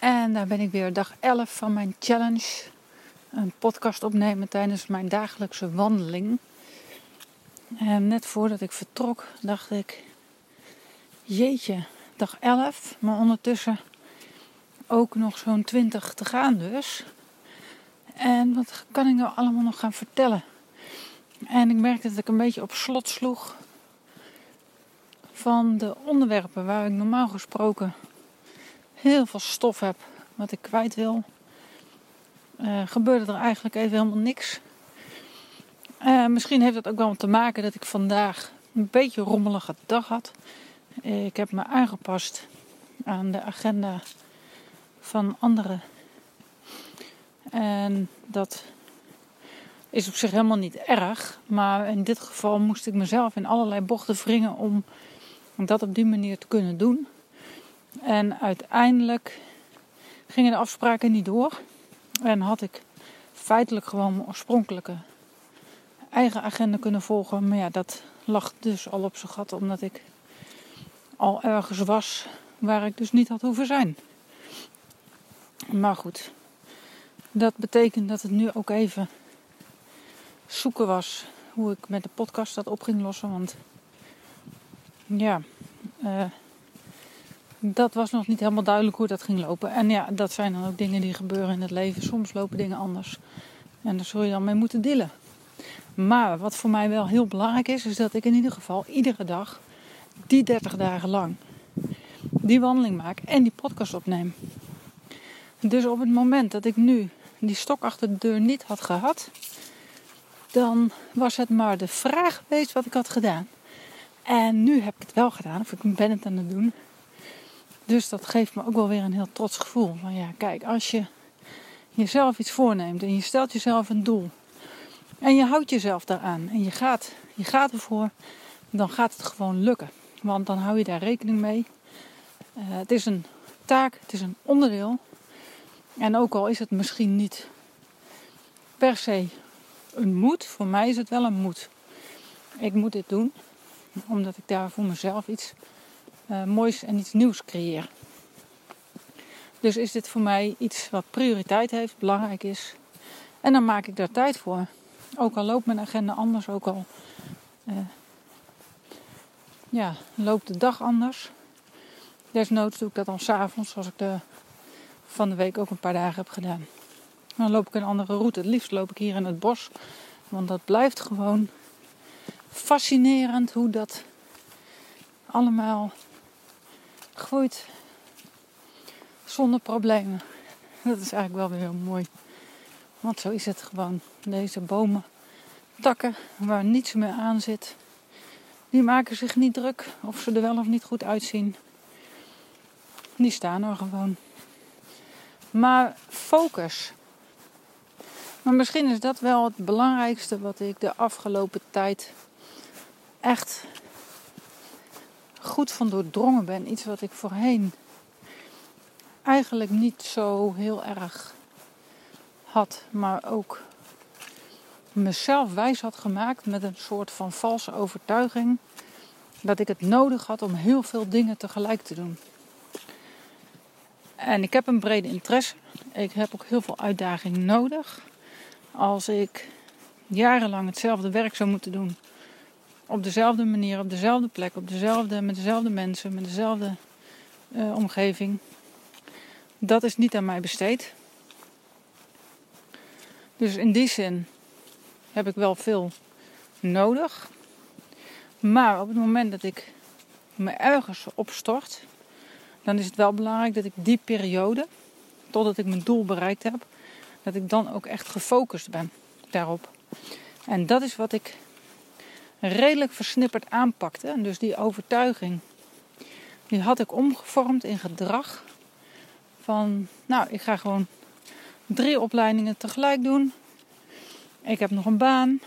En daar ben ik weer dag 11 van mijn challenge. Een podcast opnemen tijdens mijn dagelijkse wandeling. En net voordat ik vertrok dacht ik, jeetje, dag 11, maar ondertussen ook nog zo'n 20 te gaan dus. En wat kan ik nou allemaal nog gaan vertellen? En ik merkte dat ik een beetje op slot sloeg van de onderwerpen waar ik normaal gesproken heel veel stof heb wat ik kwijt wil. Uh, gebeurde er eigenlijk even helemaal niks. Uh, misschien heeft het ook wel te maken dat ik vandaag een beetje rommelige dag had. Ik heb me aangepast aan de agenda van anderen. En dat is op zich helemaal niet erg. Maar in dit geval moest ik mezelf in allerlei bochten wringen om dat op die manier te kunnen doen. En uiteindelijk gingen de afspraken niet door. En had ik feitelijk gewoon mijn oorspronkelijke eigen agenda kunnen volgen. Maar ja, dat lag dus al op zijn gat, omdat ik al ergens was waar ik dus niet had hoeven zijn. Maar goed, dat betekent dat het nu ook even zoeken was hoe ik met de podcast dat op ging lossen. Want ja, uh, dat was nog niet helemaal duidelijk hoe dat ging lopen. En ja, dat zijn dan ook dingen die gebeuren in het leven. Soms lopen dingen anders. En daar zul je dan mee moeten dealen. Maar wat voor mij wel heel belangrijk is, is dat ik in ieder geval iedere dag, die 30 dagen lang, die wandeling maak en die podcast opneem. Dus op het moment dat ik nu die stok achter de deur niet had gehad, dan was het maar de vraag geweest wat ik had gedaan. En nu heb ik het wel gedaan, of ik ben het aan het doen. Dus dat geeft me ook wel weer een heel trots gevoel. Van ja, kijk, als je jezelf iets voorneemt en je stelt jezelf een doel. En je houdt jezelf daaraan en je gaat, je gaat ervoor, dan gaat het gewoon lukken. Want dan hou je daar rekening mee. Uh, het is een taak, het is een onderdeel. En ook al is het misschien niet per se een moed, voor mij is het wel een moed. Ik moet dit doen, omdat ik daar voor mezelf iets uh, moois en iets nieuws creëer. Dus is dit voor mij iets wat prioriteit heeft, belangrijk is. En dan maak ik daar tijd voor. Ook al loopt mijn agenda anders, ook al uh, ja, loopt de dag anders. Desnoods doe ik dat dan s'avonds, zoals ik de, van de week ook een paar dagen heb gedaan. Dan loop ik een andere route. Het liefst loop ik hier in het bos. Want dat blijft gewoon fascinerend hoe dat allemaal groeit zonder problemen. Dat is eigenlijk wel weer heel mooi. Want zo is het gewoon. Deze bomen, takken waar niets meer aan zit, die maken zich niet druk of ze er wel of niet goed uitzien. Die staan er gewoon. Maar focus. Maar misschien is dat wel het belangrijkste wat ik de afgelopen tijd echt goed van doordrongen ben. Iets wat ik voorheen eigenlijk niet zo heel erg had, maar ook mezelf wijs had gemaakt met een soort van valse overtuiging dat ik het nodig had om heel veel dingen tegelijk te doen. En ik heb een brede interesse. Ik heb ook heel veel uitdaging nodig. Als ik jarenlang hetzelfde werk zou moeten doen, op dezelfde manier, op dezelfde plek, op dezelfde, met dezelfde mensen, met dezelfde uh, omgeving. Dat is niet aan mij besteed. Dus in die zin heb ik wel veel nodig. Maar op het moment dat ik me ergens opstort, dan is het wel belangrijk dat ik die periode, totdat ik mijn doel bereikt heb, dat ik dan ook echt gefocust ben daarop. En dat is wat ik redelijk versnipperd aanpakte. En dus die overtuiging, die had ik omgevormd in gedrag. Van, nou, ik ga gewoon drie opleidingen tegelijk doen. Ik heb nog een baan.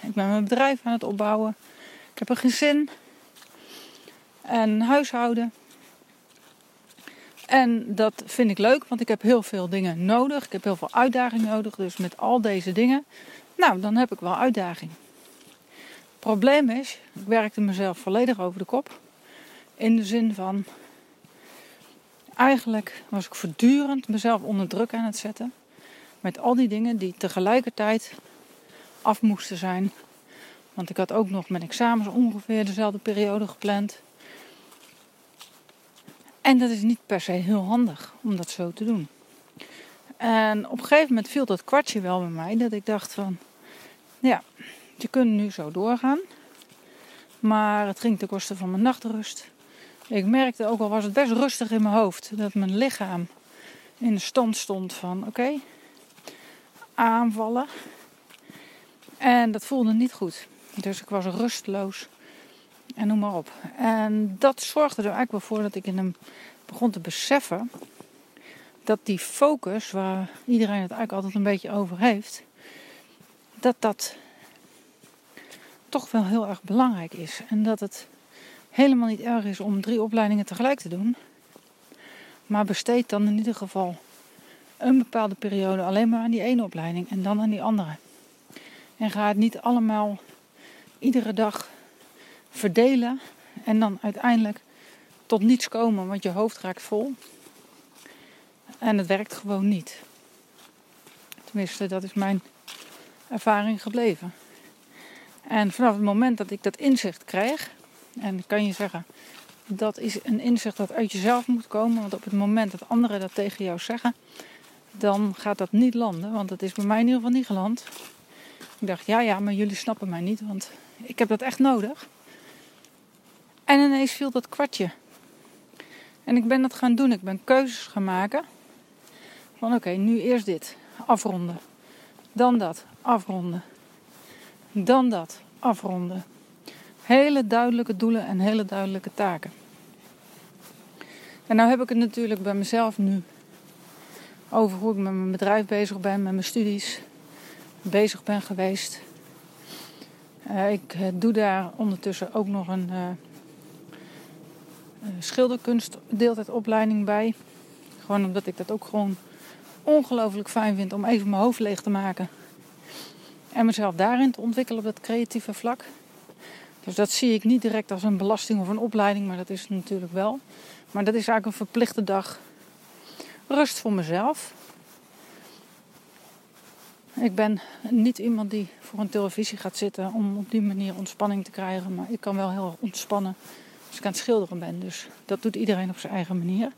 Ik ben mijn bedrijf aan het opbouwen. Ik heb een gezin. En huishouden. En dat vind ik leuk, want ik heb heel veel dingen nodig. Ik heb heel veel uitdaging nodig. Dus met al deze dingen, nou, dan heb ik wel uitdaging probleem is, ik werkte mezelf volledig over de kop. In de zin van, eigenlijk was ik voortdurend mezelf onder druk aan het zetten. Met al die dingen die tegelijkertijd af moesten zijn. Want ik had ook nog mijn examens ongeveer dezelfde periode gepland. En dat is niet per se heel handig om dat zo te doen. En op een gegeven moment viel dat kwartje wel bij mij. Dat ik dacht van, ja, je kunt nu zo doorgaan. Maar het ging ten koste van mijn nachtrust. Ik merkte ook al was het best rustig in mijn hoofd. Dat mijn lichaam in de stand stond van oké, aanvallen. En dat voelde niet goed. Dus ik was rusteloos. En noem maar op. En dat zorgde er eigenlijk wel voor dat ik in hem begon te beseffen dat die focus, waar iedereen het eigenlijk altijd een beetje over heeft, dat dat toch wel heel erg belangrijk is. En dat het helemaal niet erg is om drie opleidingen tegelijk te doen. Maar besteed dan in ieder geval een bepaalde periode alleen maar aan die ene opleiding en dan aan die andere. En ga het niet allemaal iedere dag verdelen en dan uiteindelijk tot niets komen, want je hoofd raakt vol. En het werkt gewoon niet. Tenminste, dat is mijn ervaring gebleven. En vanaf het moment dat ik dat inzicht krijg, en kan je zeggen, dat is een inzicht dat uit jezelf moet komen. Want op het moment dat anderen dat tegen jou zeggen, dan gaat dat niet landen. Want dat is bij mij in ieder geval niet geland. Ik dacht, ja, ja, maar jullie snappen mij niet, want ik heb dat echt nodig. En ineens viel dat kwartje. En ik ben dat gaan doen. Ik ben keuzes gaan maken. Van oké, nu eerst dit. Afronden. Dan dat. Afronden. Dan dat. Afronden. Hele duidelijke doelen en hele duidelijke taken. En nou heb ik het natuurlijk bij mezelf nu over hoe ik met mijn bedrijf bezig ben, met mijn studies bezig ben geweest. Uh, ik uh, doe daar ondertussen ook nog een uh, schilderkunst deeltijdopleiding bij. Gewoon omdat ik dat ook gewoon ongelooflijk fijn vind om even mijn hoofd leeg te maken. En mezelf daarin te ontwikkelen op dat creatieve vlak. Dus dat zie ik niet direct als een belasting of een opleiding, maar dat is natuurlijk wel. Maar dat is eigenlijk een verplichte dag rust voor mezelf. Ik ben niet iemand die voor een televisie gaat zitten om op die manier ontspanning te krijgen. Maar ik kan wel heel ontspannen als ik aan het schilderen ben. Dus dat doet iedereen op zijn eigen manier.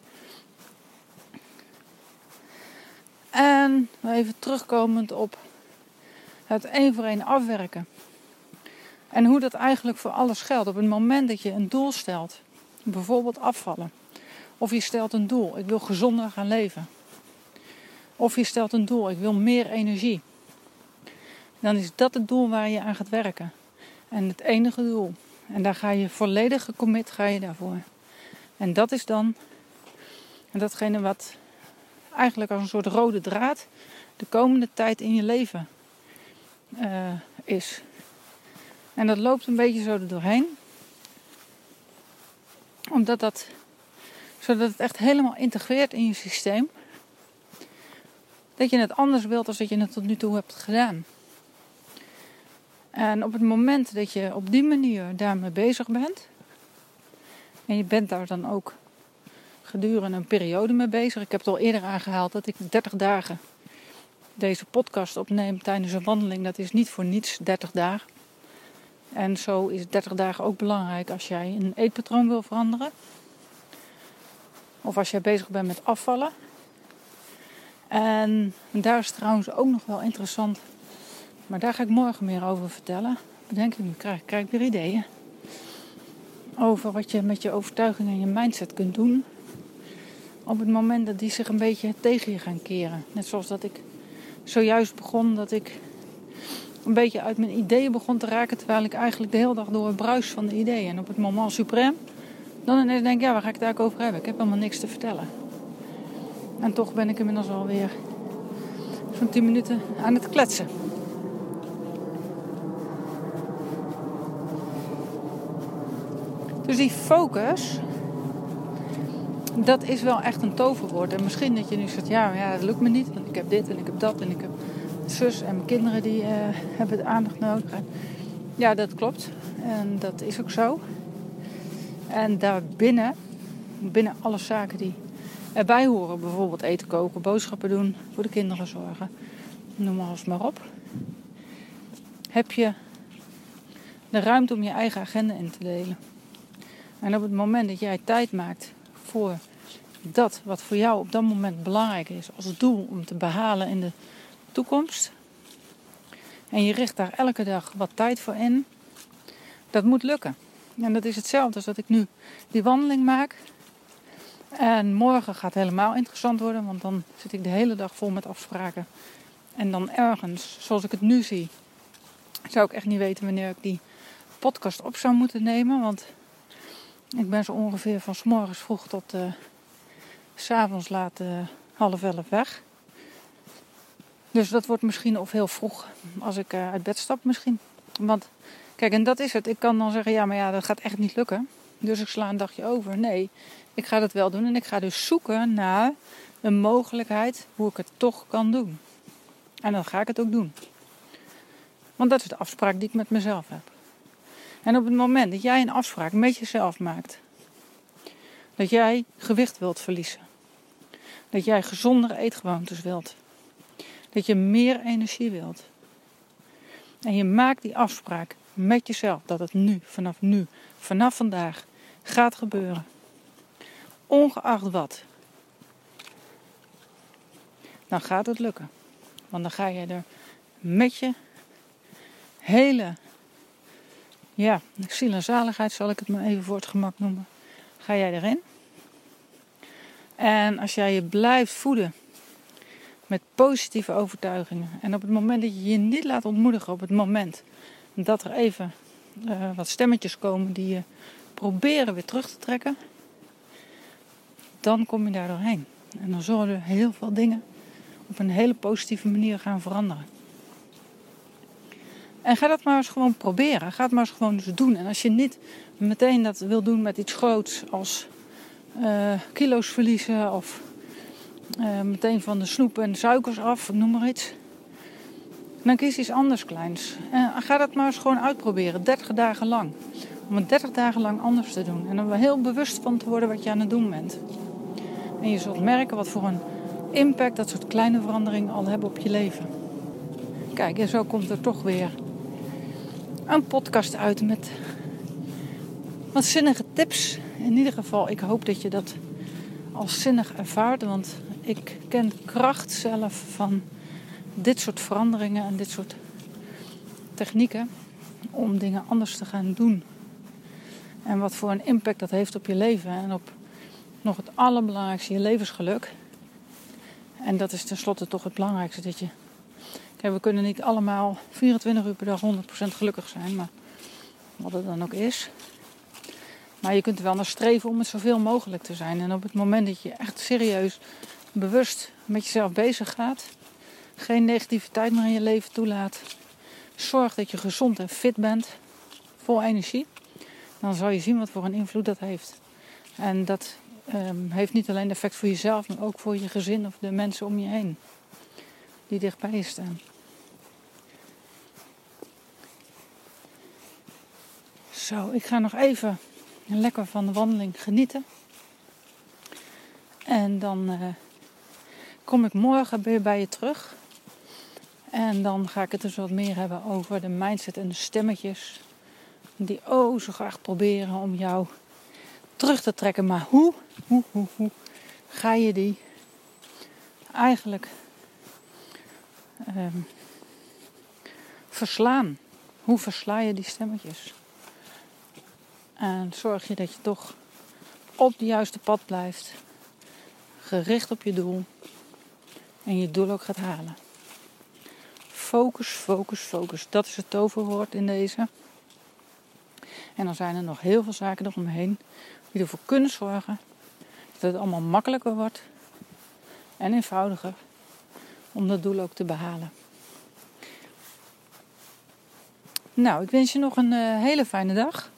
En even terugkomend op het één voor één afwerken. En hoe dat eigenlijk voor alles geldt. Op het moment dat je een doel stelt, bijvoorbeeld afvallen. Of je stelt een doel, ik wil gezonder gaan leven. Of je stelt een doel, ik wil meer energie. Dan is dat het doel waar je aan gaat werken. En het enige doel. En daar ga je volledig gecommit ga je daarvoor. En dat is dan datgene wat eigenlijk als een soort rode draad de komende tijd in je leven uh, is. En dat loopt een beetje zo er doorheen. Omdat dat, zodat het echt helemaal integreert in je systeem. Dat je het anders wilt dan dat je het tot nu toe hebt gedaan. En op het moment dat je op die manier daarmee bezig bent. En je bent daar dan ook gedurende een periode mee bezig. Ik heb het al eerder aangehaald dat ik 30 dagen deze podcast opneem tijdens een wandeling. Dat is niet voor niets 30 dagen. En zo is 30 dagen ook belangrijk als jij een eetpatroon wil veranderen. Of als jij bezig bent met afvallen. En daar is trouwens ook nog wel interessant. Maar daar ga ik morgen meer over vertellen. Bedenk ik, nu krijg, krijg ik weer ideeën. Over wat je met je overtuiging en je mindset kunt doen. Op het moment dat die zich een beetje tegen je gaan keren. Net zoals dat ik zojuist begon dat ik een beetje uit mijn ideeën begon te raken. Terwijl ik eigenlijk de hele dag door bruis van de ideeën. En op het moment suprem, dan ineens denk ik, ja, waar ga ik het eigenlijk over hebben? Ik heb helemaal niks te vertellen. En toch ben ik inmiddels alweer zo'n 10 minuten aan het kletsen. Dus die focus, dat is wel echt een toverwoord. En misschien dat je nu zegt, ja, ja, dat lukt me niet. Want ik heb dit en ik heb dat en ik heb zus en mijn kinderen die uh, hebben de aandacht nodig. ja, dat klopt. En dat is ook zo. En daarbinnen, binnen alle zaken die erbij horen. Bijvoorbeeld eten koken, boodschappen doen, voor de kinderen zorgen. Noem eens maar op. Heb je de ruimte om je eigen agenda in te delen. En op het moment dat jij tijd maakt dat wat voor jou op dat moment belangrijk is als doel om te behalen in de toekomst. En je richt daar elke dag wat tijd voor in. Dat moet lukken. En dat is hetzelfde als dat ik nu die wandeling maak. En morgen gaat het helemaal interessant worden, want dan zit ik de hele dag vol met afspraken. En dan ergens, zoals ik het nu zie, zou ik echt niet weten wanneer ik die podcast op zou moeten nemen. Want ik ben zo ongeveer van s morgens vroeg tot uh, s avonds laat uh, half elf weg. Dus dat wordt misschien of heel vroeg als ik uh, uit bed stap misschien. Want kijk, en dat is het. Ik kan dan zeggen, ja, maar ja, dat gaat echt niet lukken. Dus ik sla een dagje over. Nee, ik ga dat wel doen. En ik ga dus zoeken naar een mogelijkheid hoe ik het toch kan doen. En dan ga ik het ook doen. Want dat is de afspraak die ik met mezelf heb. En op het moment dat jij een afspraak met jezelf maakt, dat jij gewicht wilt verliezen, dat jij gezondere eetgewoontes wilt, dat je meer energie wilt, en je maakt die afspraak met jezelf dat het nu, vanaf nu, vanaf vandaag gaat gebeuren, ongeacht wat, dan gaat het lukken. Want dan ga je er met je hele ja, ziel en zaligheid zal ik het maar even voor het gemak noemen. Ga jij erin? En als jij je blijft voeden met positieve overtuigingen. En op het moment dat je je niet laat ontmoedigen, op het moment dat er even uh, wat stemmetjes komen die je proberen weer terug te trekken, dan kom je daar doorheen. En dan zullen heel veel dingen op een hele positieve manier gaan veranderen. En ga dat maar eens gewoon proberen. Ga het maar eens gewoon eens doen. En als je niet meteen dat wil doen met iets groots als uh, kilo's verliezen of uh, meteen van de snoep en suikers af, noem maar iets. Dan kies iets anders kleins. En ga dat maar eens gewoon uitproberen, 30 dagen lang. Om het 30 dagen lang anders te doen. En wel heel bewust van te worden wat je aan het doen bent. En je zult merken wat voor een impact dat soort kleine veranderingen al hebben op je leven. Kijk, en zo komt er toch weer een podcast uit met wat zinnige tips. In ieder geval, ik hoop dat je dat als zinnig ervaart. Want ik ken de kracht zelf van dit soort veranderingen en dit soort technieken om dingen anders te gaan doen. En wat voor een impact dat heeft op je leven en op nog het allerbelangrijkste, je levensgeluk. En dat is tenslotte toch het belangrijkste dat je we kunnen niet allemaal 24 uur per dag 100% gelukkig zijn, maar wat het dan ook is. Maar je kunt er wel naar streven om het zoveel mogelijk te zijn. En op het moment dat je echt serieus, bewust met jezelf bezig gaat, geen negativiteit meer in je leven toelaat, zorg dat je gezond en fit bent, vol energie, dan zal je zien wat voor een invloed dat heeft. En dat um, heeft niet alleen effect voor jezelf, maar ook voor je gezin of de mensen om je heen die dichtbij je staan. Zo, ik ga nog even lekker van de wandeling genieten. En dan uh, kom ik morgen weer bij je terug. En dan ga ik het dus wat meer hebben over de mindset en de stemmetjes. Die oh zo graag proberen om jou terug te trekken. Maar hoe, hoe, hoe, hoe ga je die eigenlijk um, verslaan? Hoe versla je die stemmetjes? En zorg je dat je toch op het juiste pad blijft. Gericht op je doel. En je doel ook gaat halen. Focus, focus, focus. Dat is het toverwoord in deze. En dan zijn er nog heel veel zaken eromheen die ervoor kunnen zorgen dat het allemaal makkelijker wordt en eenvoudiger om dat doel ook te behalen. Nou, ik wens je nog een uh, hele fijne dag.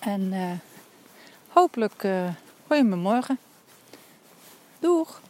En uh, hopelijk uh, hoor je me morgen. Doeg!